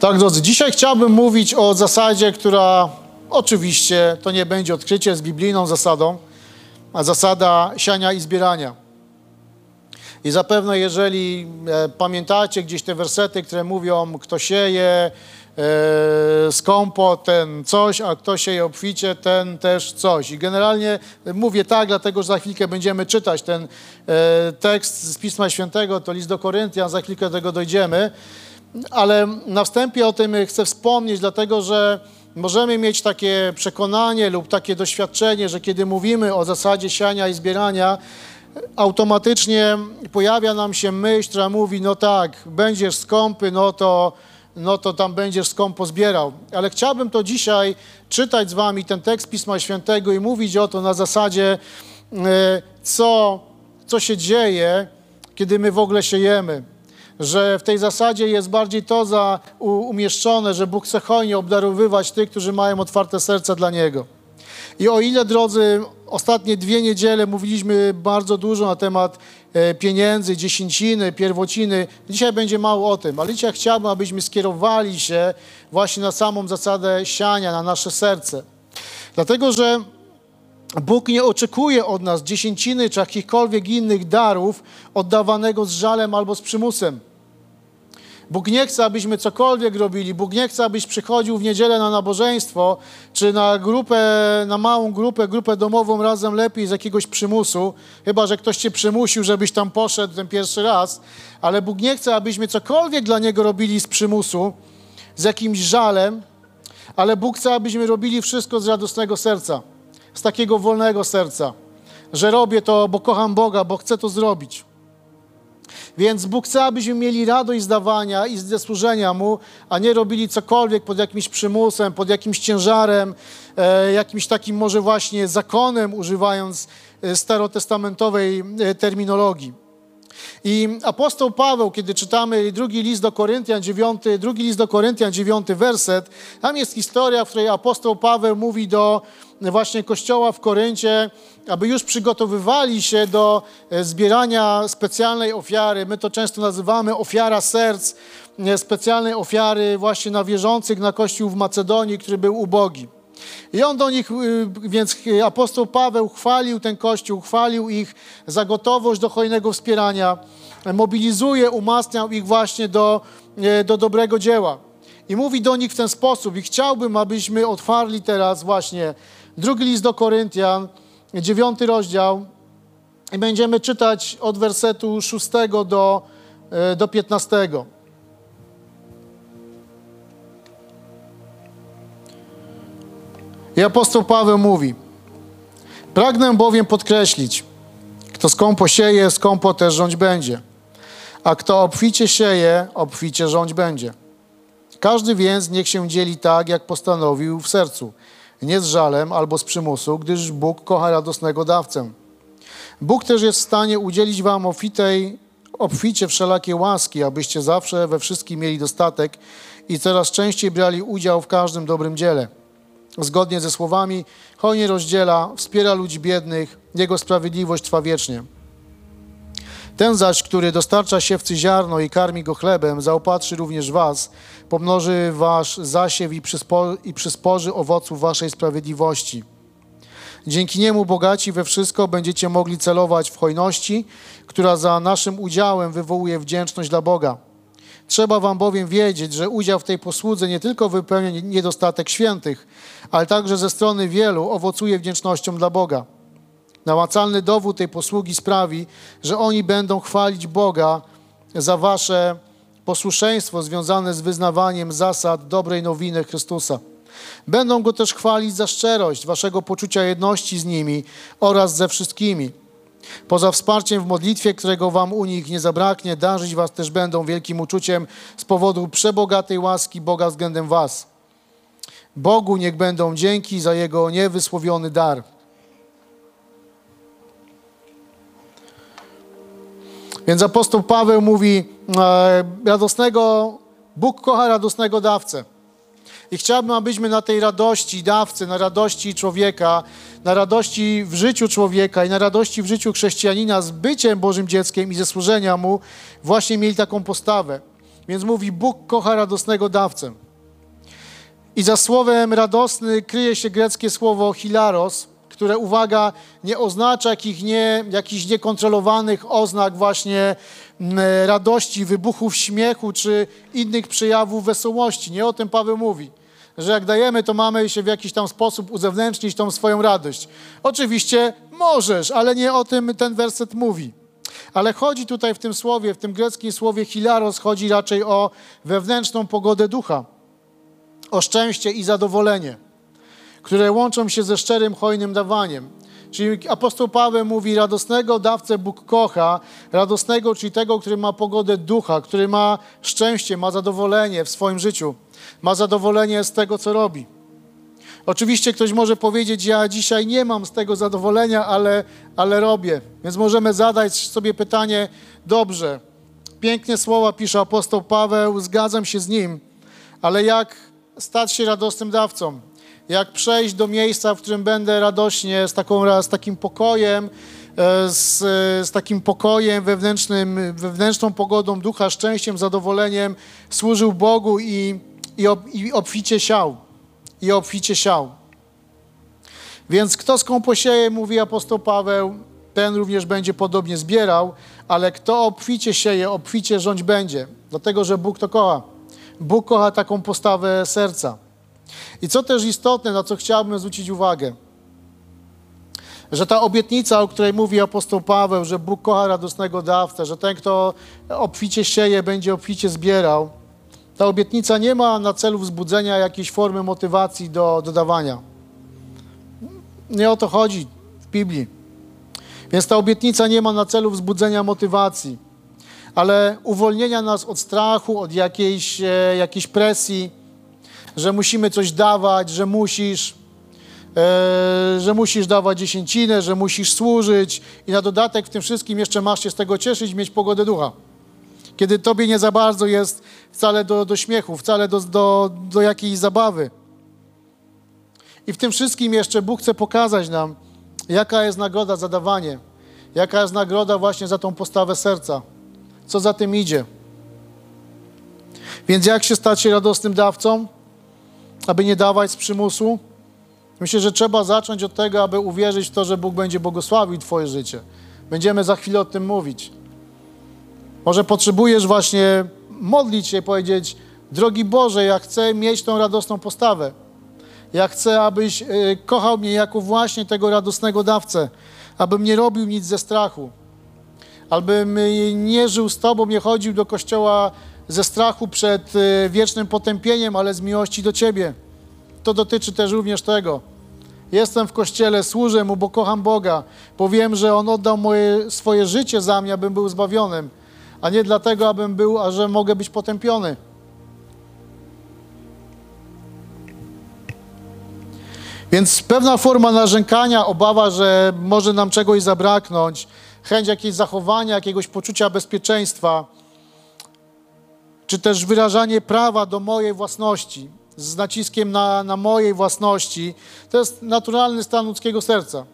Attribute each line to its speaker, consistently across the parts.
Speaker 1: Tak, drodzy, dzisiaj chciałbym mówić o zasadzie, która oczywiście to nie będzie odkrycie, jest biblijną zasadą, a zasada siania i zbierania. I zapewne, jeżeli e, pamiętacie gdzieś te wersety, które mówią, kto sieje e, skąpo, ten coś, a kto sieje obficie, ten też coś. I generalnie mówię tak, dlatego że za chwilkę będziemy czytać ten e, tekst z Pisma Świętego, to list do Koryntian, za chwilkę do tego dojdziemy. Ale na wstępie o tym chcę wspomnieć, dlatego że możemy mieć takie przekonanie lub takie doświadczenie, że kiedy mówimy o zasadzie siania i zbierania, automatycznie pojawia nam się myśl, która mówi, no tak, będziesz skąpy, no to, no to tam będziesz skąpo zbierał. Ale chciałbym to dzisiaj czytać z wami, ten tekst Pisma Świętego i mówić o to na zasadzie, e, co, co się dzieje, kiedy my w ogóle siejemy że w tej zasadzie jest bardziej to za, umieszczone, że Bóg chce hojnie obdarowywać tych, którzy mają otwarte serce dla Niego. I o ile, drodzy, ostatnie dwie niedziele mówiliśmy bardzo dużo na temat e, pieniędzy, dziesięciny, pierwociny, dzisiaj będzie mało o tym, ale dzisiaj chciałbym, abyśmy skierowali się właśnie na samą zasadę siania, na nasze serce. Dlatego, że Bóg nie oczekuje od nas dziesięciny czy jakichkolwiek innych darów oddawanego z żalem albo z przymusem. Bóg nie chce, abyśmy cokolwiek robili. Bóg nie chce, abyś przychodził w niedzielę na nabożeństwo, czy na grupę, na małą grupę, grupę domową razem lepiej z jakiegoś przymusu, chyba, że ktoś cię przymusił, żebyś tam poszedł ten pierwszy raz. Ale Bóg nie chce, abyśmy cokolwiek dla Niego robili z przymusu, z jakimś żalem, ale Bóg chce, abyśmy robili wszystko z radosnego serca z takiego wolnego serca, że robię to, bo kocham Boga, bo chcę to zrobić. Więc Bóg chce, abyśmy mieli radość z dawania i ze służenia Mu, a nie robili cokolwiek pod jakimś przymusem, pod jakimś ciężarem, e, jakimś takim może właśnie zakonem, używając e, starotestamentowej e, terminologii. I apostoł Paweł, kiedy czytamy drugi list do Koryntian, dziewiąty, drugi list do Koryntian, dziewiąty werset, tam jest historia, w której apostoł Paweł mówi do właśnie kościoła w Koryncie, aby już przygotowywali się do e, zbierania specjalnej ofiary. My to często nazywamy ofiara serc, e, specjalnej ofiary właśnie na wierzących na kościół w Macedonii, który był ubogi. I on do nich, y, więc apostoł Paweł chwalił ten kościół, chwalił ich za gotowość do hojnego wspierania, mobilizuje, umacniał ich właśnie do, e, do dobrego dzieła. I mówi do nich w ten sposób, i chciałbym, abyśmy otwarli teraz właśnie drugi list do Koryntian, dziewiąty rozdział, i będziemy czytać od wersetu szóstego do, e, do piętnastego. I apostoł Paweł mówi: Pragnę bowiem podkreślić, kto skąpo sieje, skąpo też rządź będzie. A kto obficie sieje, obficie rządź będzie. Każdy więc niech się dzieli tak, jak postanowił w sercu, nie z żalem albo z przymusu, gdyż Bóg kocha radosnego dawcę. Bóg też jest w stanie udzielić wam obfitej, obficie wszelakie łaski, abyście zawsze we wszystkim mieli dostatek i coraz częściej brali udział w każdym dobrym dziele zgodnie ze słowami, hojnie rozdziela, wspiera ludzi biednych, Jego sprawiedliwość trwa wiecznie. Ten zaś, który dostarcza siewcy ziarno i karmi go chlebem, zaopatrzy również was, pomnoży wasz zasiew i, przyspo, i przysporzy owoców waszej sprawiedliwości. Dzięki niemu bogaci we wszystko będziecie mogli celować w hojności, która za naszym udziałem wywołuje wdzięczność dla Boga. Trzeba wam bowiem wiedzieć, że udział w tej posłudze nie tylko wypełnia niedostatek świętych, ale także ze strony wielu owocuje wdzięcznością dla Boga. Namacalny dowód tej posługi sprawi, że oni będą chwalić Boga za wasze posłuszeństwo związane z wyznawaniem zasad dobrej nowiny Chrystusa. Będą go też chwalić za szczerość waszego poczucia jedności z nimi oraz ze wszystkimi Poza wsparciem w modlitwie, którego wam u nich nie zabraknie, darzyć was też będą wielkim uczuciem z powodu przebogatej łaski Boga względem was. Bogu niech będą dzięki za Jego niewysłowiony dar. Więc apostoł Paweł mówi, e, radosnego, Bóg kocha radosnego dawcę. I chciałbym, abyśmy na tej radości dawcy, na radości człowieka, na radości w życiu człowieka i na radości w życiu chrześcijanina z byciem Bożym dzieckiem i ze służenia Mu właśnie mieli taką postawę. Więc mówi, Bóg kocha radosnego dawcę. I za słowem radosny kryje się greckie słowo hilaros, które, uwaga, nie oznacza jakich nie, jakichś niekontrolowanych oznak właśnie radości, wybuchów śmiechu czy innych przejawów wesołości. Nie o tym Paweł mówi że jak dajemy, to mamy się w jakiś tam sposób uzewnętrznić tą swoją radość. Oczywiście możesz, ale nie o tym ten werset mówi. Ale chodzi tutaj w tym słowie, w tym greckim słowie hilaros, chodzi raczej o wewnętrzną pogodę ducha, o szczęście i zadowolenie, które łączą się ze szczerym, hojnym dawaniem. Czyli apostoł Paweł mówi, radosnego dawcę Bóg kocha, radosnego, czyli tego, który ma pogodę ducha, który ma szczęście, ma zadowolenie w swoim życiu, ma zadowolenie z tego, co robi. Oczywiście ktoś może powiedzieć, ja dzisiaj nie mam z tego zadowolenia, ale, ale robię. Więc możemy zadać sobie pytanie, dobrze, piękne słowa pisze apostoł Paweł, zgadzam się z nim, ale jak stać się radosnym dawcą? Jak przejść do miejsca, w którym będę radośnie, z, taką, z takim pokojem, e, z, z takim pokojem wewnętrznym, wewnętrzną pogodą ducha, szczęściem, zadowoleniem służył Bogu i, i, i obficie siał. I obficie siał. Więc kto skąd posieje, mówi apostoł Paweł, ten również będzie podobnie zbierał, ale kto obficie sieje, obficie rządź będzie, dlatego że Bóg to kocha. Bóg kocha taką postawę serca. I co też istotne, na co chciałbym zwrócić uwagę, że ta obietnica, o której mówi apostoł Paweł, że Bóg kocha radosnego dawcę, że ten, kto obficie sieje, będzie obficie zbierał, ta obietnica nie ma na celu wzbudzenia jakiejś formy motywacji do dodawania. Nie o to chodzi w Biblii. Więc ta obietnica nie ma na celu wzbudzenia motywacji, ale uwolnienia nas od strachu, od jakiejś, e, jakiejś presji, że musimy coś dawać, że musisz, e, że musisz dawać dziesięcinę, że musisz służyć i na dodatek w tym wszystkim jeszcze masz się z tego cieszyć, mieć pogodę ducha. Kiedy tobie nie za bardzo jest wcale do, do śmiechu, wcale do, do, do jakiejś zabawy. I w tym wszystkim jeszcze Bóg chce pokazać nam, jaka jest nagroda za dawanie, jaka jest nagroda właśnie za tą postawę serca, co za tym idzie. Więc jak się stać się radosnym dawcą? Aby nie dawać z przymusu? Myślę, że trzeba zacząć od tego, aby uwierzyć w to, że Bóg będzie błogosławił Twoje życie. Będziemy za chwilę o tym mówić. Może potrzebujesz właśnie modlić się i powiedzieć: Drogi Boże, ja chcę mieć tą radosną postawę. Ja chcę, abyś y, kochał mnie jako właśnie tego radosnego dawcę, abym nie robił nic ze strachu, abym nie żył z Tobą, nie chodził do kościoła ze strachu przed y, wiecznym potępieniem, ale z miłości do Ciebie. To dotyczy też również tego. Jestem w kościele, służę Mu, bo kocham Boga, bo wiem, że On oddał moje, swoje życie za mnie, abym był zbawionym, a nie dlatego, abym był, a że mogę być potępiony. Więc pewna forma narzękania, obawa, że może nam czegoś zabraknąć, chęć jakiegoś zachowania, jakiegoś poczucia bezpieczeństwa, czy też wyrażanie prawa do mojej własności, z naciskiem na, na mojej własności, to jest naturalny stan ludzkiego serca.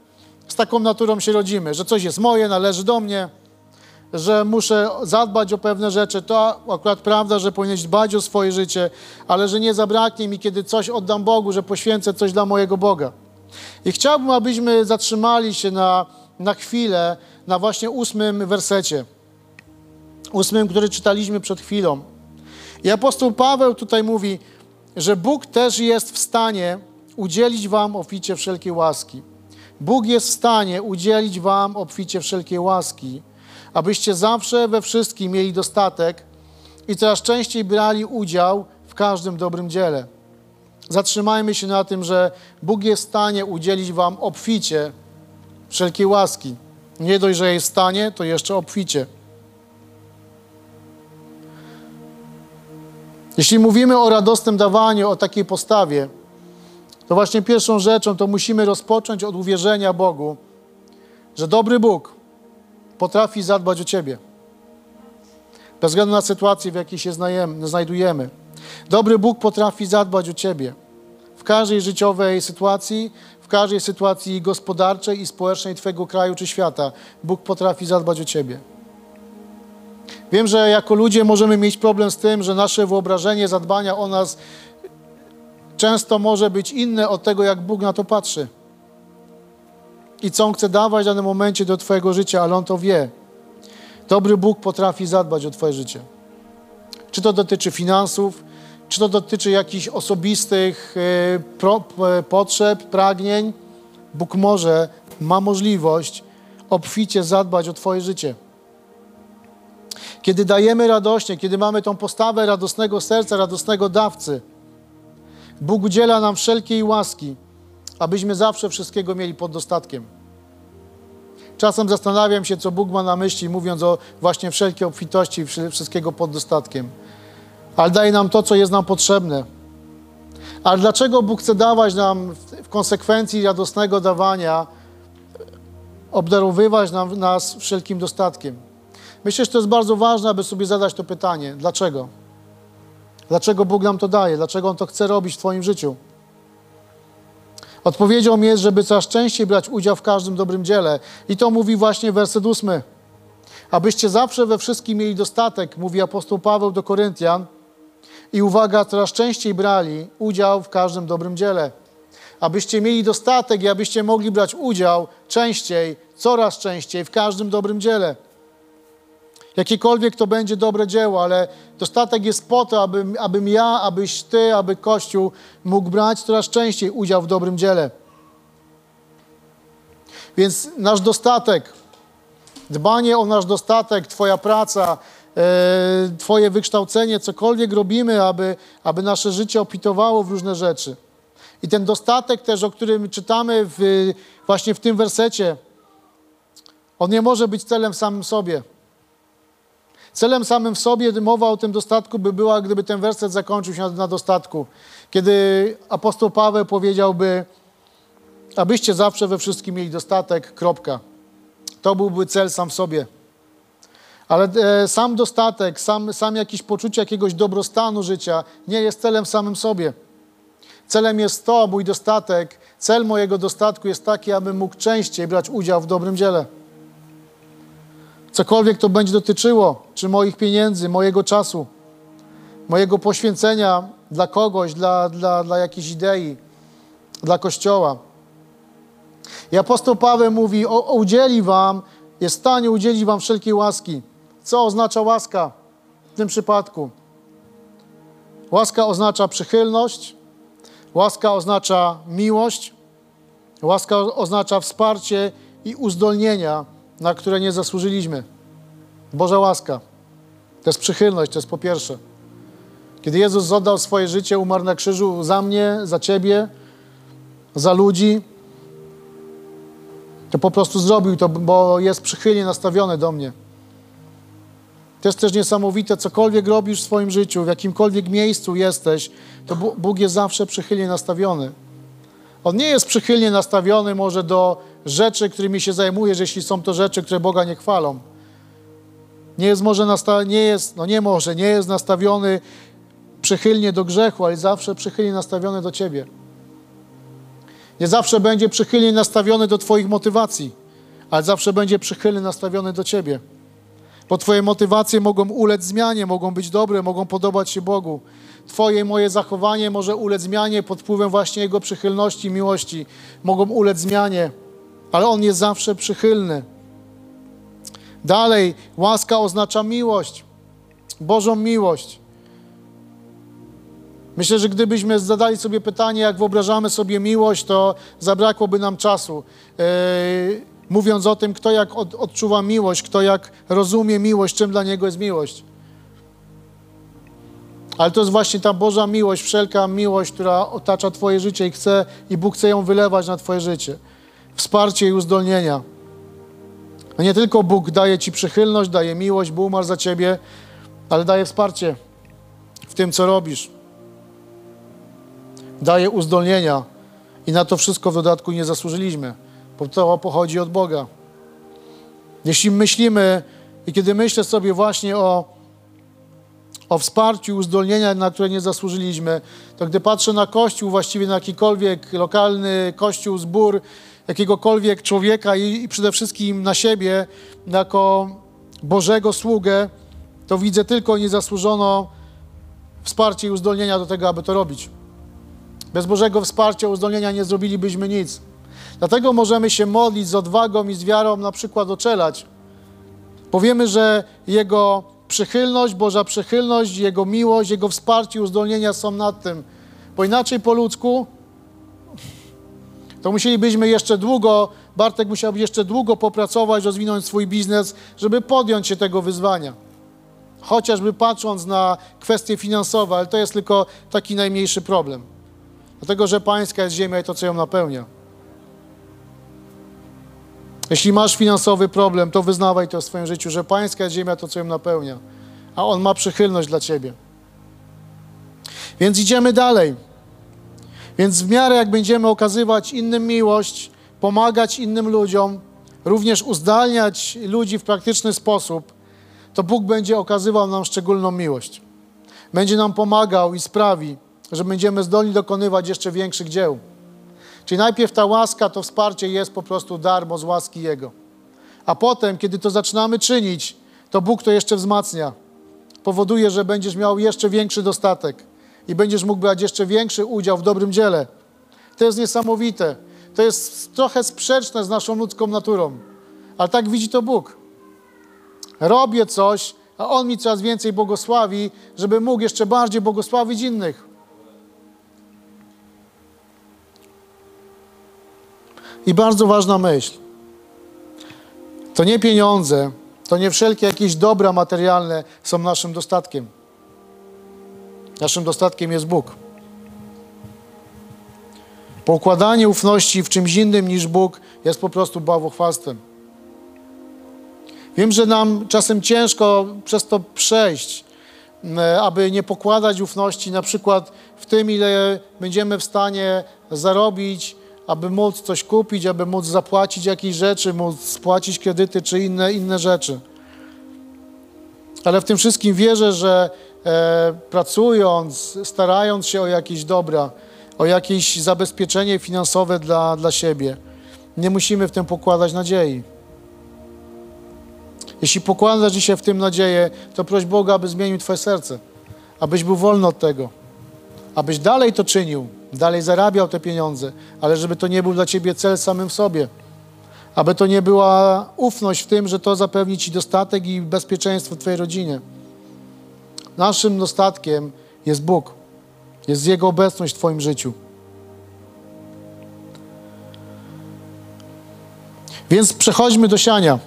Speaker 1: Z taką naturą się rodzimy, że coś jest moje, należy do mnie, że muszę zadbać o pewne rzeczy. To akurat prawda, że powinieneś dbać o swoje życie, ale że nie zabraknie mi, kiedy coś oddam Bogu, że poświęcę coś dla mojego Boga. I chciałbym, abyśmy zatrzymali się na, na chwilę na właśnie ósmym wersecie. Ósmym, który czytaliśmy przed chwilą. I apostoł Paweł tutaj mówi, że Bóg też jest w stanie udzielić wam obficie wszelkiej łaski. Bóg jest w stanie udzielić wam obficie wszelkiej łaski, abyście zawsze we wszystkim mieli dostatek i coraz częściej brali udział w każdym dobrym dziele. Zatrzymajmy się na tym, że Bóg jest w stanie udzielić wam obficie wszelkiej łaski. Nie dość, że jest w stanie, to jeszcze obficie. Jeśli mówimy o radosnym dawaniu, o takiej postawie, to właśnie pierwszą rzeczą to musimy rozpocząć od uwierzenia Bogu, że dobry Bóg potrafi zadbać o Ciebie. Bez względu na sytuację, w jakiej się znajdujemy. Dobry Bóg potrafi zadbać o Ciebie. W każdej życiowej sytuacji, w każdej sytuacji gospodarczej i społecznej Twojego kraju czy świata, Bóg potrafi zadbać o Ciebie. Wiem, że jako ludzie możemy mieć problem z tym, że nasze wyobrażenie, zadbania o nas często może być inne od tego, jak Bóg na to patrzy. I co On chce dawać w danym momencie do Twojego życia, ale On to wie. Dobry Bóg potrafi zadbać o Twoje życie. Czy to dotyczy finansów, czy to dotyczy jakichś osobistych e, e, potrzeb, pragnień. Bóg może, ma możliwość obficie zadbać o Twoje życie. Kiedy dajemy radośnie, kiedy mamy tą postawę radosnego serca, radosnego dawcy, Bóg udziela nam wszelkiej łaski, abyśmy zawsze wszystkiego mieli pod dostatkiem. Czasem zastanawiam się, co Bóg ma na myśli, mówiąc o właśnie wszelkiej obfitości, wszystkiego pod dostatkiem. Ale daje nam to, co jest nam potrzebne. Ale dlaczego Bóg chce dawać nam w konsekwencji radosnego dawania, obdarowywać nam, nas wszelkim dostatkiem? Myślę, że to jest bardzo ważne, aby sobie zadać to pytanie. Dlaczego? Dlaczego Bóg nam to daje? Dlaczego On to chce robić w Twoim życiu? Odpowiedzią jest, żeby coraz częściej brać udział w każdym dobrym dziele. I to mówi właśnie werset ósmy. Abyście zawsze we wszystkim mieli dostatek, mówi apostoł Paweł do Koryntian. I uwaga, coraz częściej brali udział w każdym dobrym dziele. Abyście mieli dostatek i abyście mogli brać udział częściej, coraz częściej w każdym dobrym dziele. Jakiekolwiek to będzie dobre dzieło, ale dostatek jest po to, abym, abym ja, abyś ty, aby Kościół mógł brać coraz częściej udział w dobrym dziele. Więc nasz dostatek, dbanie o nasz dostatek, Twoja praca, e, Twoje wykształcenie, cokolwiek robimy, aby, aby nasze życie opitowało w różne rzeczy. I ten dostatek też, o którym czytamy w, właśnie w tym wersecie, on nie może być celem samym sobie. Celem samym w sobie mowa o tym dostatku by była, gdyby ten werset zakończył się na, na dostatku. Kiedy apostoł Paweł powiedziałby, abyście zawsze we wszystkim mieli dostatek, kropka. To byłby cel sam w sobie. Ale e, sam dostatek, sam, sam jakieś poczucie jakiegoś dobrostanu życia nie jest celem samym sobie. Celem jest to, mój dostatek, cel mojego dostatku jest taki, abym mógł częściej brać udział w dobrym dziele. Cokolwiek to będzie dotyczyło, czy moich pieniędzy, mojego czasu, mojego poświęcenia dla kogoś, dla, dla, dla jakiejś idei, dla Kościoła. I apostoł Paweł mówi, o, udzieli wam, jest w stanie udzielić wam wszelkiej łaski. Co oznacza łaska w tym przypadku? Łaska oznacza przychylność, łaska oznacza miłość, łaska oznacza wsparcie i uzdolnienia na które nie zasłużyliśmy. Boża łaska. To jest przychylność, to jest po pierwsze. Kiedy Jezus oddał swoje życie, umarł na krzyżu za mnie, za ciebie, za ludzi, to po prostu zrobił to, bo jest przychylnie nastawiony do mnie. To jest też niesamowite, cokolwiek robisz w swoim życiu, w jakimkolwiek miejscu jesteś, to Bóg jest zawsze przychylnie nastawiony. On nie jest przychylnie nastawiony może do rzeczy, którymi się zajmujesz, jeśli są to rzeczy, które Boga nie chwalą. Nie jest może, nie jest, no nie może, nie jest nastawiony przychylnie do grzechu, ale zawsze przychylnie nastawiony do Ciebie. Nie zawsze będzie przychylnie nastawiony do Twoich motywacji, ale zawsze będzie przychylnie nastawiony do Ciebie. Bo Twoje motywacje mogą ulec zmianie, mogą być dobre, mogą podobać się Bogu. Twoje moje zachowanie może ulec zmianie pod wpływem właśnie Jego przychylności, miłości. Mogą ulec zmianie, ale On jest zawsze przychylny. Dalej, łaska oznacza miłość, Bożą miłość. Myślę, że gdybyśmy zadali sobie pytanie, jak wyobrażamy sobie miłość, to zabrakłoby nam czasu. Yy, mówiąc o tym, kto jak od, odczuwa miłość, kto jak rozumie miłość, czym dla niego jest miłość. Ale to jest właśnie ta Boża miłość, wszelka miłość, która otacza Twoje życie i chce, i Bóg chce ją wylewać na Twoje życie. Wsparcie i uzdolnienia. No nie tylko Bóg daje Ci przychylność, daje miłość, bo umarł za Ciebie, ale daje wsparcie w tym, co robisz. Daje uzdolnienia i na to wszystko w dodatku nie zasłużyliśmy, bo to pochodzi od Boga. Jeśli myślimy i kiedy myślę sobie właśnie o o wsparciu, uzdolnienia, na które nie zasłużyliśmy, to gdy patrzę na Kościół, właściwie na jakikolwiek lokalny Kościół, zbór, jakiegokolwiek człowieka i, i przede wszystkim na siebie, jako Bożego sługę, to widzę tylko niezasłużono wsparcie i uzdolnienia do tego, aby to robić. Bez Bożego wsparcia, uzdolnienia nie zrobilibyśmy nic. Dlatego możemy się modlić z odwagą i z wiarą, na przykład oczelać. Powiemy, że Jego przychylność, Boża przychylność, Jego miłość, Jego wsparcie uzdolnienia są nad tym. Bo inaczej po ludzku to musielibyśmy jeszcze długo, Bartek musiałby jeszcze długo popracować, rozwinąć swój biznes, żeby podjąć się tego wyzwania. Chociażby patrząc na kwestie finansowe, ale to jest tylko taki najmniejszy problem. Dlatego, że pańska jest ziemia i to, co ją napełnia. Jeśli masz finansowy problem, to wyznawaj to w swoim życiu, że pańska jest ziemia, to, co ją napełnia. A On ma przychylność dla ciebie. Więc idziemy dalej. Więc w miarę jak będziemy okazywać innym miłość, pomagać innym ludziom, również uzdalniać ludzi w praktyczny sposób, to Bóg będzie okazywał nam szczególną miłość. Będzie nam pomagał i sprawi, że będziemy zdolni dokonywać jeszcze większych dzieł. Czyli najpierw ta łaska, to wsparcie jest po prostu darmo z łaski Jego. A potem, kiedy to zaczynamy czynić, to Bóg to jeszcze wzmacnia. Powoduje, że będziesz miał jeszcze większy dostatek i będziesz mógł brać jeszcze większy udział w dobrym dziele. To jest niesamowite. To jest trochę sprzeczne z naszą ludzką naturą, ale tak widzi to Bóg. Robię coś, a On mi coraz więcej błogosławi, żeby mógł jeszcze bardziej błogosławić innych. I bardzo ważna myśl. To nie pieniądze, to nie wszelkie jakieś dobra materialne są naszym dostatkiem. Naszym dostatkiem jest Bóg. Pokładanie ufności w czymś innym niż Bóg jest po prostu bałwochwalstwem. Wiem, że nam czasem ciężko przez to przejść, aby nie pokładać ufności na przykład w tym, ile będziemy w stanie zarobić, aby móc coś kupić, aby móc zapłacić jakieś rzeczy, móc spłacić kredyty czy inne, inne rzeczy. Ale w tym wszystkim wierzę, że pracując, starając się o jakieś dobra, o jakieś zabezpieczenie finansowe dla, dla siebie, nie musimy w tym pokładać nadziei. Jeśli pokładasz dzisiaj w tym nadzieję, to proś Boga, aby zmienił Twoje serce, abyś był wolny od tego, abyś dalej to czynił, dalej zarabiał te pieniądze, ale żeby to nie był dla Ciebie cel samym w sobie, aby to nie była ufność w tym, że to zapewni Ci dostatek i bezpieczeństwo Twojej rodzinie. Naszym dostatkiem jest Bóg, jest Jego obecność w Twoim życiu. Więc przechodźmy do siania.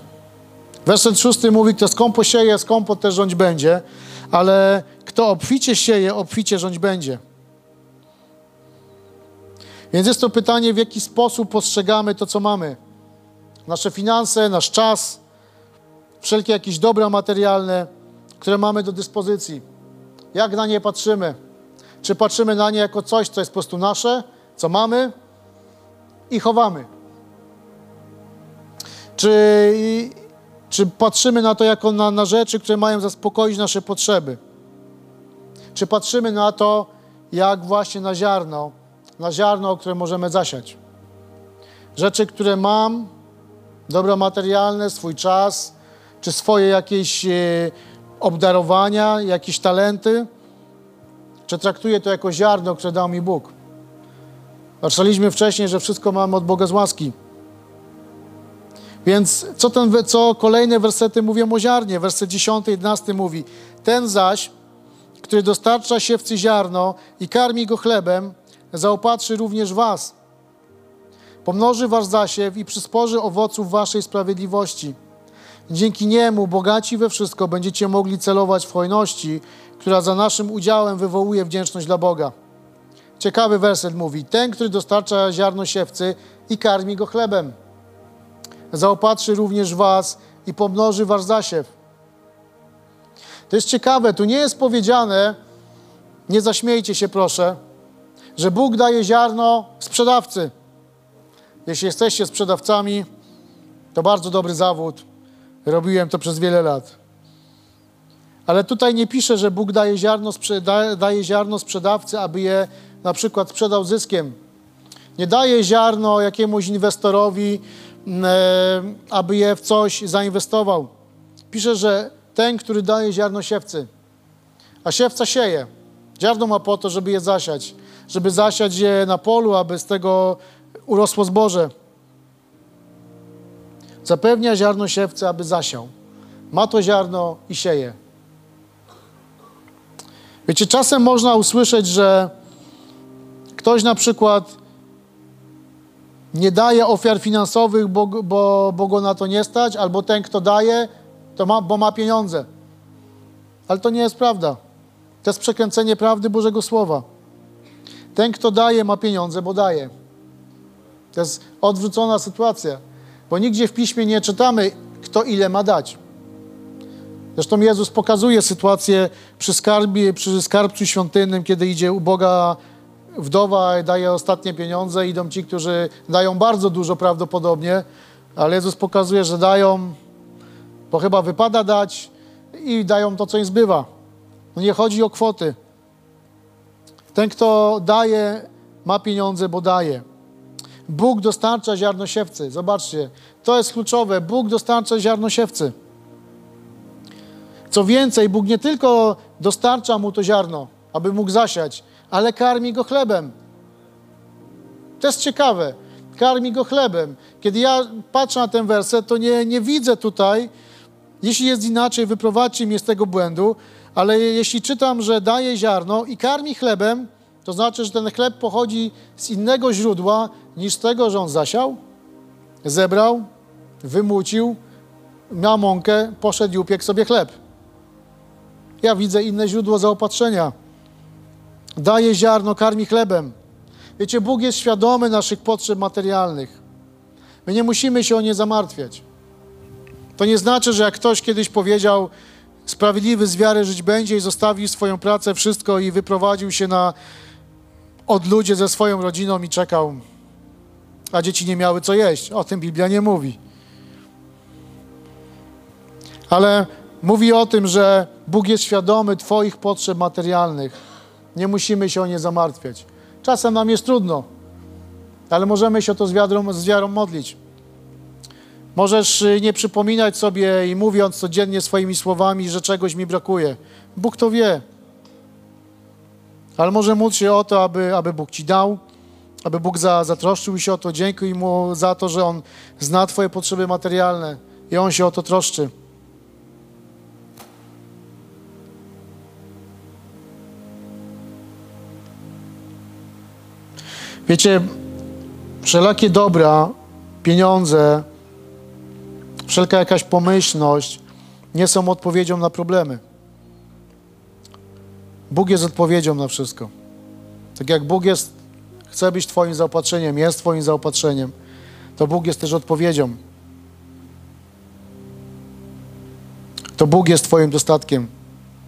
Speaker 1: Werset szósty mówi, kto skąpo sieje, skąpo też rządź będzie, ale kto obficie sieje, obficie rządź będzie. Więc jest to pytanie, w jaki sposób postrzegamy to, co mamy. Nasze finanse, nasz czas, wszelkie jakieś dobra materialne, które mamy do dyspozycji. Jak na nie patrzymy? Czy patrzymy na nie jako coś, co jest po prostu nasze, co mamy i chowamy? Czy, czy patrzymy na to jako na, na rzeczy, które mają zaspokoić nasze potrzeby? Czy patrzymy na to, jak właśnie na ziarno, na ziarno, które możemy zasiać? Rzeczy, które mam, dobra materialne, swój czas, czy swoje jakieś e, obdarowania, jakieś talenty, czy traktuję to jako ziarno, które dał mi Bóg? Patrzyliśmy wcześniej, że wszystko mamy od Boga z łaski. Więc co, ten, co kolejne wersety mówią o ziarnie? Werset 10, 11 mówi Ten zaś, który dostarcza siewcy ziarno i karmi go chlebem, zaopatrzy również was. Pomnoży wasz zasiew i przysporzy owoców waszej sprawiedliwości. Dzięki niemu, bogaci we wszystko, będziecie mogli celować w hojności, która za naszym udziałem wywołuje wdzięczność dla Boga. Ciekawy werset mówi: Ten, który dostarcza ziarno siewcy i karmi go chlebem zaopatrzy również was i pomnoży wasz zasiew. To jest ciekawe, tu nie jest powiedziane, nie zaśmiejcie się proszę, że Bóg daje ziarno sprzedawcy. Jeśli jesteście sprzedawcami, to bardzo dobry zawód. Robiłem to przez wiele lat. Ale tutaj nie pisze, że Bóg daje ziarno, daje ziarno sprzedawcy, aby je na przykład sprzedał zyskiem. Nie daje ziarno jakiemuś inwestorowi, E, aby je w coś zainwestował. Pisze, że ten, który daje ziarno siewcy. A siewca sieje. Ziarno ma po to, żeby je zasiać. Żeby zasiać je na polu, aby z tego urosło zboże. Zapewnia ziarno siewcy, aby zasiał. Ma to ziarno i sieje. Wiecie, czasem można usłyszeć, że ktoś na przykład nie daje ofiar finansowych, bo, bo, bo go na to nie stać, albo ten, kto daje, to ma, bo ma pieniądze. Ale to nie jest prawda. To jest przekręcenie prawdy Bożego Słowa. Ten, kto daje, ma pieniądze, bo daje. To jest odwrócona sytuacja, bo nigdzie w piśmie nie czytamy, kto ile ma dać. Zresztą Jezus pokazuje sytuację przy, skarbie, przy skarbcu świątynnym, kiedy idzie u Boga wdowa, daje ostatnie pieniądze, idą ci, którzy dają bardzo dużo prawdopodobnie, ale Jezus pokazuje, że dają, bo chyba wypada dać i dają to, co im zbywa. No nie chodzi o kwoty. Ten, kto daje, ma pieniądze, bo daje. Bóg dostarcza ziarno siewcy. Zobaczcie, to jest kluczowe. Bóg dostarcza ziarno siewcy. Co więcej, Bóg nie tylko dostarcza mu to ziarno, aby mógł zasiać, ale karmi go chlebem. To jest ciekawe. Karmi go chlebem. Kiedy ja patrzę na ten werset, to nie, nie widzę tutaj, jeśli jest inaczej, wyprowadźcie mnie z tego błędu, ale jeśli czytam, że daje ziarno i karmi chlebem, to znaczy, że ten chleb pochodzi z innego źródła niż tego, że on zasiał, zebrał, wymucił, miał mąkę, poszedł i upiekł sobie chleb. Ja widzę inne źródło zaopatrzenia. Daje ziarno, karmi chlebem. Wiecie, Bóg jest świadomy naszych potrzeb materialnych. My nie musimy się o nie zamartwiać. To nie znaczy, że jak ktoś kiedyś powiedział, sprawiedliwy z wiary żyć będzie i zostawił swoją pracę, wszystko i wyprowadził się na odludzie ze swoją rodziną i czekał, a dzieci nie miały co jeść. O tym Biblia nie mówi. Ale mówi o tym, że Bóg jest świadomy Twoich potrzeb materialnych. Nie musimy się o nie zamartwiać. Czasem nam jest trudno, ale możemy się o to z wiarą, z wiarą modlić. Możesz y, nie przypominać sobie i mówiąc codziennie swoimi słowami, że czegoś mi brakuje. Bóg to wie. Ale może módl się o to, aby, aby Bóg ci dał, aby Bóg za, zatroszczył się o to. Dziękuj Mu za to, że On zna Twoje potrzeby materialne i On się o to troszczy. Wiecie, wszelakie dobra, pieniądze, wszelka jakaś pomyślność nie są odpowiedzią na problemy. Bóg jest odpowiedzią na wszystko. Tak jak Bóg jest, chce być Twoim zaopatrzeniem, jest Twoim zaopatrzeniem, to Bóg jest też odpowiedzią. To Bóg jest Twoim dostatkiem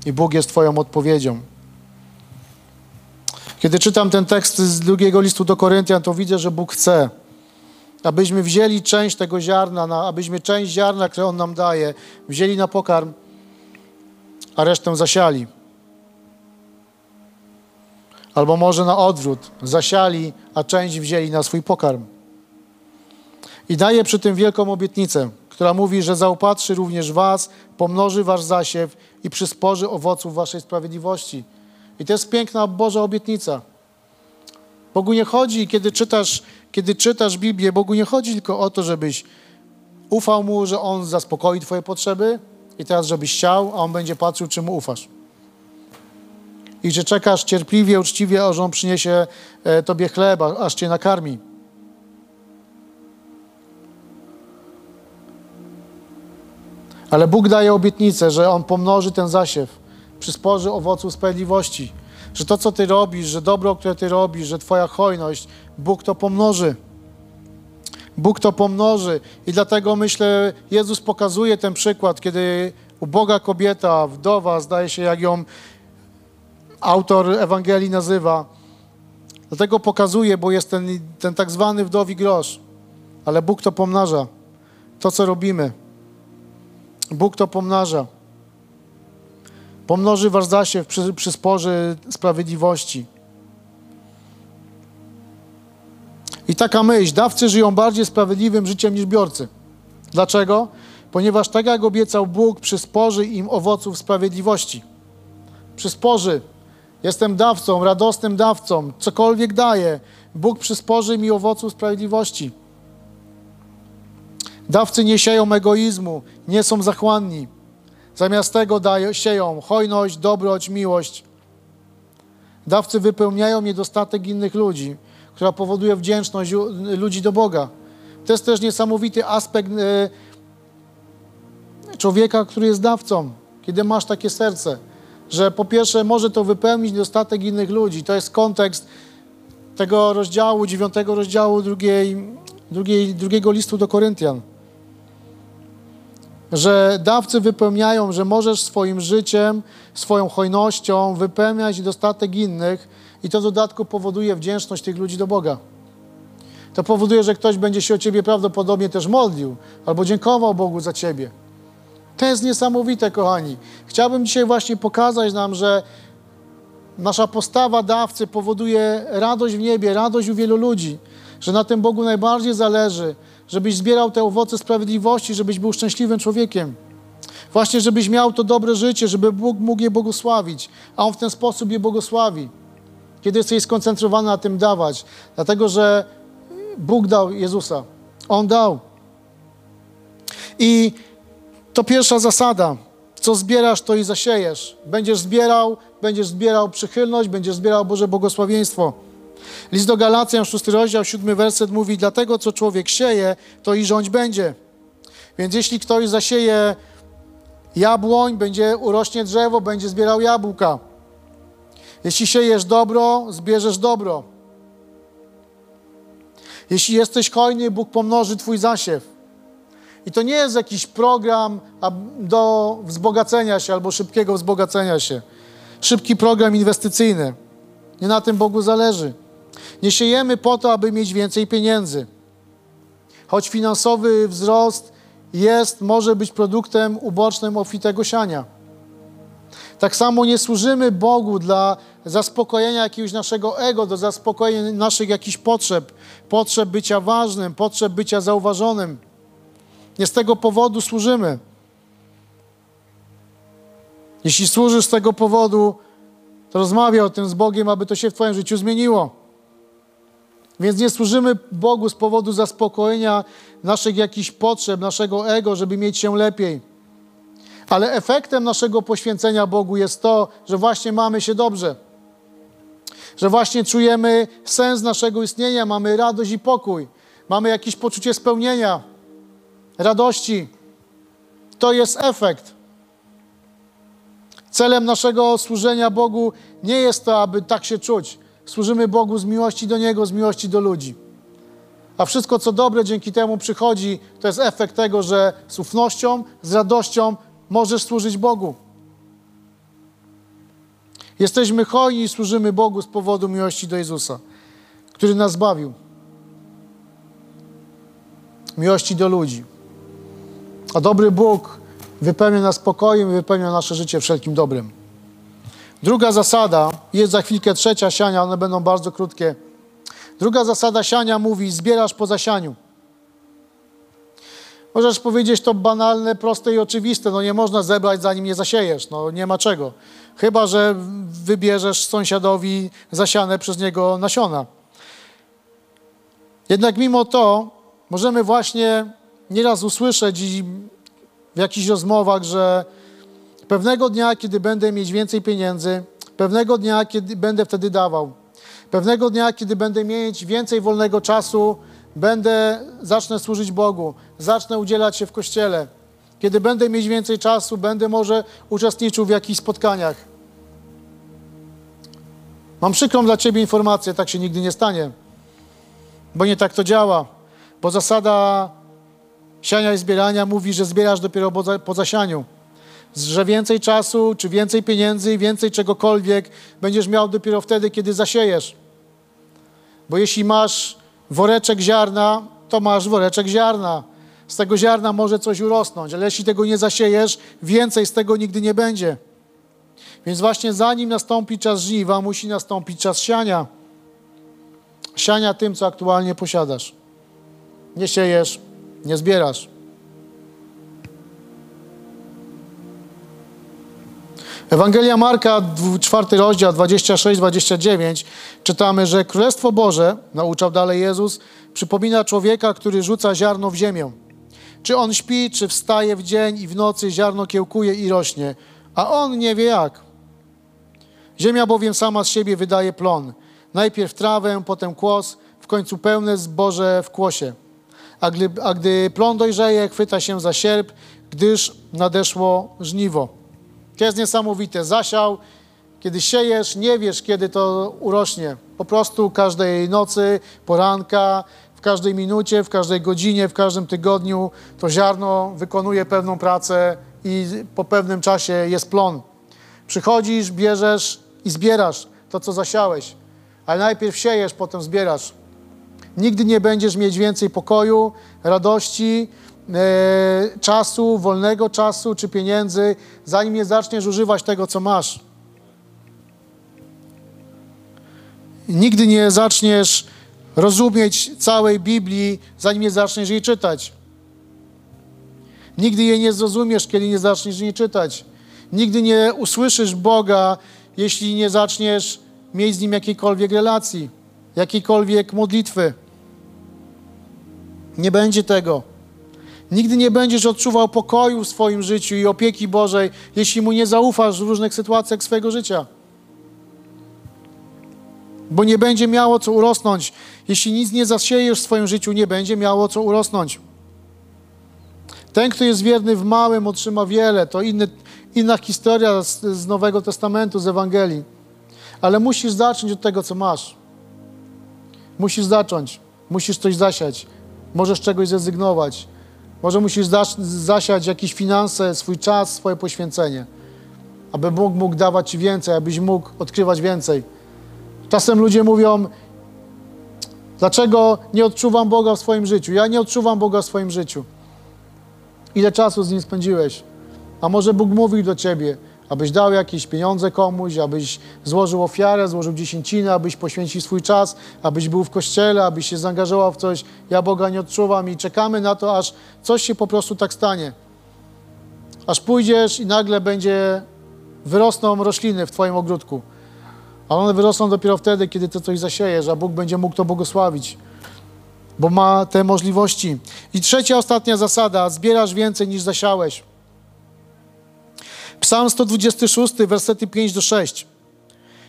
Speaker 1: i Bóg jest Twoją odpowiedzią. Kiedy czytam ten tekst z drugiego listu do Koryntian, to widzę, że Bóg chce, abyśmy wzięli część tego ziarna, na, abyśmy część ziarna, które On nam daje, wzięli na pokarm, a resztę zasiali. Albo może na odwrót, zasiali, a część wzięli na swój pokarm. I daje przy tym wielką obietnicę, która mówi, że zaopatrzy również was, pomnoży wasz zasiew i przysporzy owoców waszej sprawiedliwości. I to jest piękna Boża obietnica. Bogu nie chodzi, kiedy czytasz, kiedy czytasz Biblię, Bogu nie chodzi tylko o to, żebyś ufał Mu, że On zaspokoi Twoje potrzeby i teraz, żebyś chciał, a On będzie patrzył, czy Mu ufasz. I że czekasz cierpliwie, uczciwie, aż On przyniesie e, Tobie chleb, aż Cię nakarmi. Ale Bóg daje obietnicę, że On pomnoży ten zasiew przysporzy owoców sprawiedliwości. Że to, co Ty robisz, że dobro, które Ty robisz, że Twoja hojność, Bóg to pomnoży. Bóg to pomnoży. I dlatego myślę, Jezus pokazuje ten przykład, kiedy uboga kobieta, wdowa, zdaje się, jak ją autor Ewangelii nazywa. Dlatego pokazuje, bo jest ten, ten tak zwany wdowi grosz. Ale Bóg to pomnaża. To, co robimy. Bóg to pomnaża. Pomnoży wasz zasiew przy, przy sporze sprawiedliwości. I taka myśl, dawcy żyją bardziej sprawiedliwym życiem niż biorcy. Dlaczego? ponieważ tak jak obiecał Bóg, przysporzy im owoców sprawiedliwości. Przysporzy. Jestem dawcą, radosnym dawcą, cokolwiek daję. Bóg przysporzy mi owoców sprawiedliwości. Dawcy nie sieją egoizmu, nie są zachłanni. Zamiast tego dają, sieją hojność, dobroć, miłość. Dawcy wypełniają niedostatek innych ludzi, która powoduje wdzięczność ludzi do Boga. To jest też niesamowity aspekt e, człowieka, który jest dawcą, kiedy masz takie serce, że po pierwsze może to wypełnić niedostatek innych ludzi. To jest kontekst tego rozdziału, dziewiątego rozdziału drugiej, drugiej, drugiego listu do Koryntian że dawcy wypełniają, że możesz swoim życiem, swoją hojnością wypełniać dostatek innych i to w dodatku powoduje wdzięczność tych ludzi do Boga. To powoduje, że ktoś będzie się o ciebie prawdopodobnie też modlił albo dziękował Bogu za ciebie. To jest niesamowite, kochani. Chciałbym dzisiaj właśnie pokazać nam, że nasza postawa dawcy powoduje radość w niebie, radość u wielu ludzi, że na tym Bogu najbardziej zależy, żebyś zbierał te owoce sprawiedliwości, żebyś był szczęśliwym człowiekiem. Właśnie, żebyś miał to dobre życie, żeby Bóg mógł je błogosławić, a On w ten sposób je błogosławi. Kiedy jesteś skoncentrowany na tym dawać, dlatego że Bóg dał Jezusa. On dał. I to pierwsza zasada. Co zbierasz, to i zasiejesz. Będziesz zbierał, będziesz zbierał przychylność, będziesz zbierał Boże błogosławieństwo. List do Galacjan, szósty rozdział, siódmy werset mówi, dlatego co człowiek sieje, to i rządź będzie. Więc jeśli ktoś zasieje jabłoń, będzie urośnie drzewo, będzie zbierał jabłka. Jeśli siejesz dobro, zbierzesz dobro. Jeśli jesteś hojny, Bóg pomnoży Twój zasiew. I to nie jest jakiś program do wzbogacenia się albo szybkiego wzbogacenia się. Szybki program inwestycyjny. Nie na tym Bogu zależy. Nie siejemy po to, aby mieć więcej pieniędzy. Choć finansowy wzrost jest, może być produktem ubocznym obfitego siania. Tak samo nie służymy Bogu dla zaspokojenia jakiegoś naszego ego, do zaspokojenia naszych jakichś potrzeb, potrzeb bycia ważnym, potrzeb bycia zauważonym. Nie z tego powodu służymy. Jeśli służysz z tego powodu, to rozmawiaj o tym z Bogiem, aby to się w Twoim życiu zmieniło. Więc nie służymy Bogu z powodu zaspokojenia naszych jakichś potrzeb, naszego ego, żeby mieć się lepiej. Ale efektem naszego poświęcenia Bogu jest to, że właśnie mamy się dobrze. Że właśnie czujemy sens naszego istnienia, mamy radość i pokój, mamy jakieś poczucie spełnienia, radości. To jest efekt. Celem naszego służenia Bogu nie jest to, aby tak się czuć. Służymy Bogu z miłości do Niego, z miłości do ludzi. A wszystko, co dobre dzięki temu przychodzi, to jest efekt tego, że z ufnością, z radością możesz służyć Bogu. Jesteśmy hojni i służymy Bogu z powodu miłości do Jezusa, który nas zbawił. Miłości do ludzi. A dobry Bóg wypełnia nas spokojem i wypełnia nasze życie wszelkim dobrem. Druga zasada, jest za chwilkę trzecia siania, one będą bardzo krótkie. Druga zasada siania mówi: zbierasz po zasianiu. Możesz powiedzieć to banalne, proste i oczywiste. No nie można zebrać, zanim nie zasiejesz. No nie ma czego. Chyba, że wybierzesz sąsiadowi zasiane przez niego nasiona. Jednak mimo to możemy właśnie nieraz usłyszeć i w jakichś rozmowach, że pewnego dnia, kiedy będę mieć więcej pieniędzy, pewnego dnia, kiedy będę wtedy dawał, pewnego dnia, kiedy będę mieć więcej wolnego czasu, będę, zacznę służyć Bogu, zacznę udzielać się w kościele. Kiedy będę mieć więcej czasu, będę może uczestniczył w jakichś spotkaniach. Mam przykrą dla Ciebie informację, tak się nigdy nie stanie, bo nie tak to działa, bo zasada siania i zbierania mówi, że zbierasz dopiero po, po zasianiu. Że więcej czasu, czy więcej pieniędzy, więcej czegokolwiek będziesz miał dopiero wtedy, kiedy zasiejesz. Bo jeśli masz woreczek ziarna, to masz woreczek ziarna. Z tego ziarna może coś urosnąć, ale jeśli tego nie zasiejesz, więcej z tego nigdy nie będzie. Więc właśnie zanim nastąpi czas żniwa, musi nastąpić czas siania. Siania tym, co aktualnie posiadasz. Nie siejesz, nie zbierasz. Ewangelia Marka, 4 rozdział 26-29, czytamy, że Królestwo Boże, nauczał dalej Jezus, przypomina człowieka, który rzuca ziarno w ziemię. Czy on śpi, czy wstaje w dzień i w nocy ziarno kiełkuje i rośnie, a on nie wie jak. Ziemia bowiem sama z siebie wydaje plon. Najpierw trawę, potem kłos, w końcu pełne zboże w kłosie. A gdy, a gdy plon dojrzeje, chwyta się za sierp, gdyż nadeszło żniwo. To jest niesamowite. Zasiał, kiedy siejesz, nie wiesz, kiedy to urośnie. Po prostu każdej nocy, poranka, w każdej minucie, w każdej godzinie, w każdym tygodniu to ziarno wykonuje pewną pracę i po pewnym czasie jest plon. Przychodzisz, bierzesz i zbierasz to, co zasiałeś. Ale najpierw siejesz, potem zbierasz. Nigdy nie będziesz mieć więcej pokoju, radości, e, czasu, wolnego czasu czy pieniędzy, zanim nie zaczniesz używać tego, co masz. Nigdy nie zaczniesz rozumieć całej Biblii, zanim nie zaczniesz jej czytać. Nigdy jej nie zrozumiesz, kiedy nie zaczniesz jej czytać. Nigdy nie usłyszysz Boga, jeśli nie zaczniesz mieć z Nim jakiejkolwiek relacji, jakiejkolwiek modlitwy. Nie będzie tego. Nigdy nie będziesz odczuwał pokoju w swoim życiu i opieki Bożej, jeśli Mu nie zaufasz w różnych sytuacjach swojego życia. Bo nie będzie miało co urosnąć. Jeśli nic nie zasiejesz w swoim życiu, nie będzie miało co urosnąć. Ten, kto jest wierny w małym, otrzyma wiele. To inny, inna historia z, z Nowego Testamentu, z Ewangelii. Ale musisz zacząć od tego, co masz. Musisz zacząć. Musisz coś zasiać. Możesz czegoś zrezygnować. Może musisz zas- zasiać jakieś finanse, swój czas, swoje poświęcenie. Aby Bóg mógł dawać Ci więcej, abyś mógł odkrywać więcej. Czasem ludzie mówią, dlaczego nie odczuwam Boga w swoim życiu? Ja nie odczuwam Boga w swoim życiu. Ile czasu z Nim spędziłeś? A może Bóg mówił do Ciebie, abyś dał jakieś pieniądze komuś, abyś złożył ofiarę, złożył dziesięcinę, abyś poświęcił swój czas, abyś był w kościele, abyś się zaangażował w coś. Ja Boga nie odczuwam i czekamy na to, aż coś się po prostu tak stanie. Aż pójdziesz i nagle będzie, wyrosną rośliny w Twoim ogródku. A one wyrosną dopiero wtedy, kiedy Ty coś zasiejesz, a Bóg będzie mógł to błogosławić bo ma te możliwości. I trzecia, ostatnia zasada: zbierasz więcej niż zasiałeś. Psalm 126, wersety 5 do 6.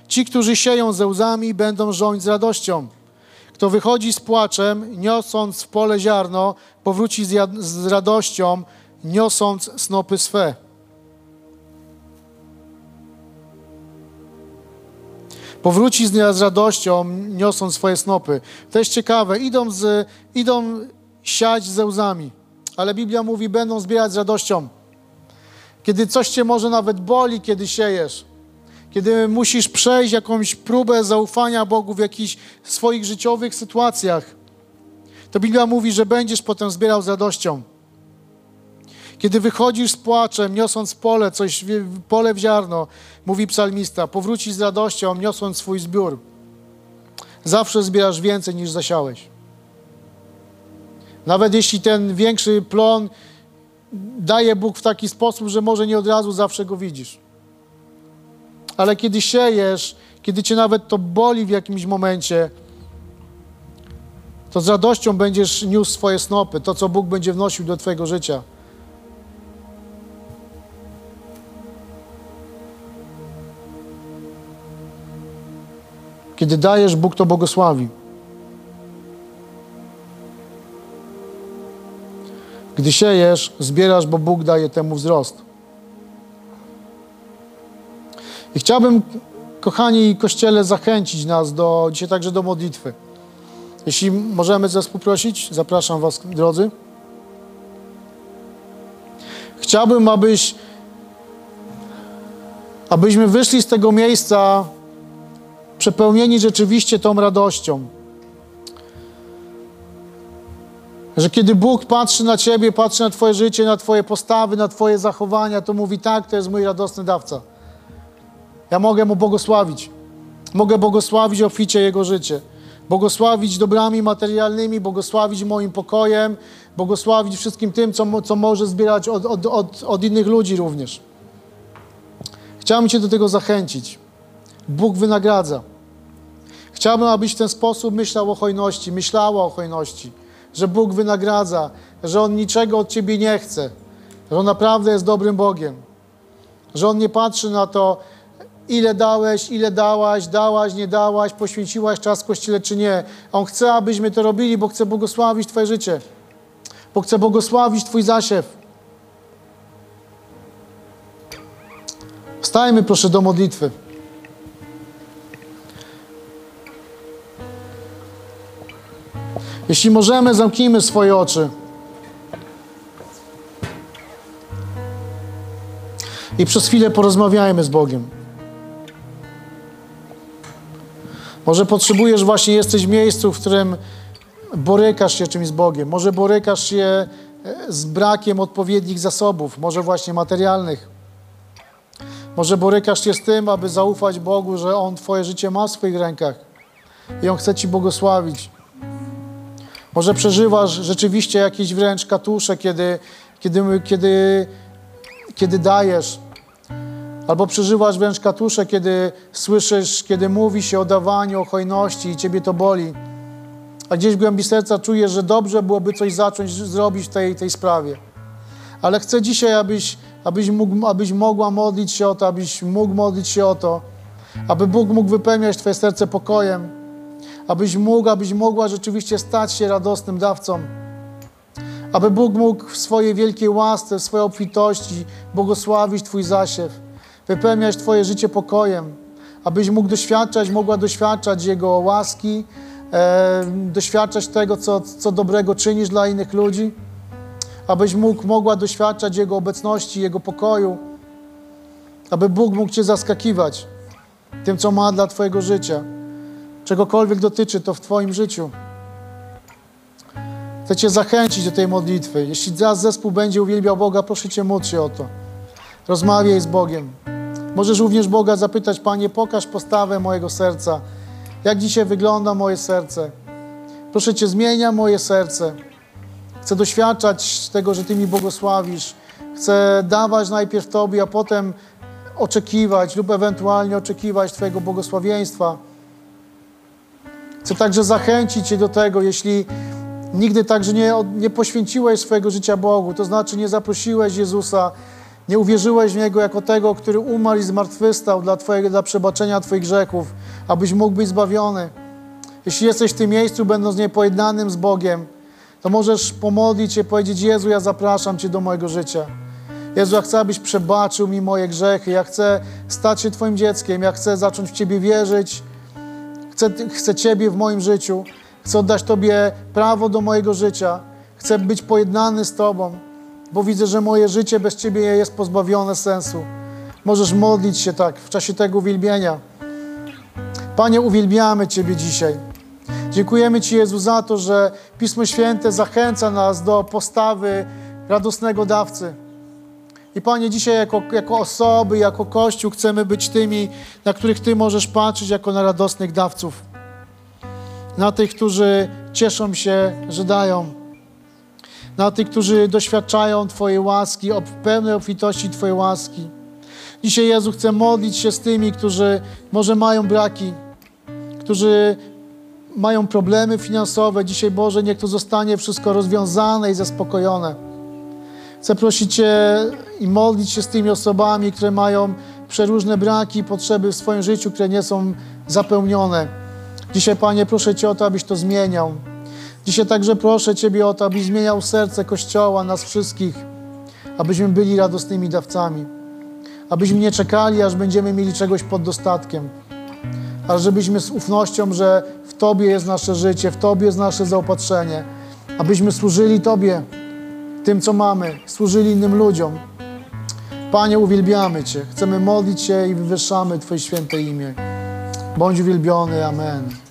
Speaker 1: Ci, którzy sieją ze łzami, będą rządź z radością. Kto wychodzi z płaczem, niosąc w pole ziarno, powróci z, jad- z radością, niosąc snopy swe. Powróci z z radością, niosąc swoje snopy. To jest ciekawe. Idą, z, idą siać ze łzami, ale Biblia mówi, będą zbierać z radością. Kiedy coś cię może nawet boli, kiedy siejesz, kiedy musisz przejść jakąś próbę zaufania Bogu w jakichś swoich życiowych sytuacjach, to Biblia mówi, że będziesz potem zbierał z radością. Kiedy wychodzisz z płaczem, niosąc pole, coś, pole w ziarno, mówi psalmista, powrócisz z radością, niosąc swój zbiór. Zawsze zbierasz więcej niż zasiałeś. Nawet jeśli ten większy plon daje Bóg w taki sposób, że może nie od razu zawsze go widzisz. Ale kiedy siejesz, kiedy cię nawet to boli w jakimś momencie, to z radością będziesz niósł swoje snopy, to co Bóg będzie wnosił do twojego życia. Kiedy dajesz, Bóg to błogosławi. Gdy siejesz, zbierasz, bo Bóg daje temu wzrost. I chciałbym, kochani Kościele, zachęcić nas do, dzisiaj także do modlitwy. Jeśli możemy zespół prosić, zapraszam Was, drodzy. Chciałbym, abyś, abyśmy wyszli z tego miejsca przepełnieni rzeczywiście tą radością. Że kiedy Bóg patrzy na Ciebie, patrzy na Twoje życie, na Twoje postawy, na Twoje zachowania, to mówi tak, to jest mój radosny dawca. Ja mogę Mu błogosławić. Mogę błogosławić obficie Jego życie. Błogosławić dobrami materialnymi, błogosławić moim pokojem, błogosławić wszystkim tym, co, co może zbierać od, od, od, od innych ludzi również. Chciałbym Cię do tego zachęcić. Bóg wynagradza. Chciałbym, abyś w ten sposób myślał o hojności, myślała o hojności, że Bóg wynagradza, że On niczego od Ciebie nie chce, że On naprawdę jest dobrym Bogiem, że On nie patrzy na to, ile dałeś, ile dałaś, dałaś, nie dałaś, poświęciłaś czas w Kościele czy nie. On chce, abyśmy to robili, bo chce błogosławić Twoje życie, bo chce błogosławić Twój zasiew. Wstajmy proszę do modlitwy. Jeśli możemy, zamknijmy swoje oczy. I przez chwilę porozmawiajmy z Bogiem. Może potrzebujesz właśnie, jesteś w miejscu, w którym borykasz się czymś z Bogiem. Może borykasz się e, z brakiem odpowiednich zasobów, może właśnie materialnych. Może borykasz się z tym, aby zaufać Bogu, że On Twoje życie ma w swoich rękach i On chce Ci błogosławić. Może przeżywasz rzeczywiście jakieś wręcz katusze, kiedy, kiedy, kiedy, kiedy dajesz. Albo przeżywasz wręcz katusze, kiedy słyszysz, kiedy mówi się o dawaniu, o hojności i ciebie to boli. A gdzieś w głębi serca czujesz, że dobrze byłoby coś zacząć zrobić w tej, tej sprawie. Ale chcę dzisiaj, abyś, abyś, mógł, abyś mogła modlić się o to, abyś mógł modlić się o to, aby Bóg mógł wypełniać Twoje serce pokojem, abyś mógł, abyś mogła rzeczywiście stać się radosnym dawcą. Aby Bóg mógł w swojej wielkiej łasce, w swojej obfitości błogosławić Twój zasiew, wypełniać Twoje życie pokojem, abyś mógł doświadczać, mogła doświadczać Jego łaski, e, doświadczać tego, co, co dobrego czynisz dla innych ludzi, abyś mógł, mogła doświadczać Jego obecności, Jego pokoju, aby Bóg mógł Cię zaskakiwać tym, co ma dla Twojego życia. Czegokolwiek dotyczy to w Twoim życiu. Chcę Cię zachęcić do tej modlitwy. Jeśli zaraz zespół będzie uwielbiał Boga, proszę Cię, módl się o to. Rozmawiaj z Bogiem. Możesz również Boga zapytać, Panie, pokaż postawę mojego serca. Jak dzisiaj wygląda moje serce? Proszę Cię, zmienia moje serce. Chcę doświadczać tego, że Ty mi błogosławisz. Chcę dawać najpierw Tobie, a potem oczekiwać lub ewentualnie oczekiwać Twojego błogosławieństwa. Chcę także zachęcić Cię do tego, jeśli nigdy także nie, nie poświęciłeś swojego życia Bogu, to znaczy nie zaprosiłeś Jezusa, nie uwierzyłeś w Niego jako tego, który umarł i zmartwychwstał dla, twojego, dla przebaczenia Twoich grzechów, abyś mógł być zbawiony. Jeśli jesteś w tym miejscu, będąc niepojednanym z Bogiem, to możesz pomodlić się, powiedzieć: Jezu, ja zapraszam Cię do mojego życia. Jezu, ja chcę, abyś przebaczył mi moje grzechy. Ja chcę stać się Twoim dzieckiem. Ja chcę zacząć w Ciebie wierzyć. Chcę, chcę Ciebie w moim życiu. Chcę oddać Tobie prawo do mojego życia. Chcę być pojednany z Tobą, bo widzę, że moje życie bez Ciebie jest pozbawione sensu. Możesz modlić się tak w czasie tego uwielbienia. Panie, uwielbiamy Ciebie dzisiaj. Dziękujemy Ci, Jezu, za to, że Pismo Święte zachęca nas do postawy radosnego dawcy. I Panie, dzisiaj jako, jako osoby, jako Kościół chcemy być tymi, na których Ty możesz patrzeć jako na radosnych dawców. Na tych, którzy cieszą się, że dają. Na tych, którzy doświadczają Twojej łaski, pełnej obfitości Twojej łaski. Dzisiaj, Jezu, chcę modlić się z tymi, którzy może mają braki, którzy mają problemy finansowe. Dzisiaj, Boże, niech to zostanie wszystko rozwiązane i zaspokojone. Chcę prosić Cię i modlić się z tymi osobami, które mają przeróżne braki i potrzeby w swoim życiu, które nie są zapełnione. Dzisiaj, Panie, proszę Cię o to, abyś to zmieniał. Dzisiaj także proszę Ciebie o to, abyś zmieniał serce Kościoła, nas wszystkich, abyśmy byli radosnymi dawcami. Abyśmy nie czekali, aż będziemy mieli czegoś pod dostatkiem, ale żebyśmy z ufnością, że w Tobie jest nasze życie, w Tobie jest nasze zaopatrzenie, abyśmy służyli Tobie tym, co mamy, służyli innym ludziom. Panie, uwielbiamy Cię. Chcemy modlić się i wywyższamy Twoje święte imię. Bądź uwielbiony. Amen.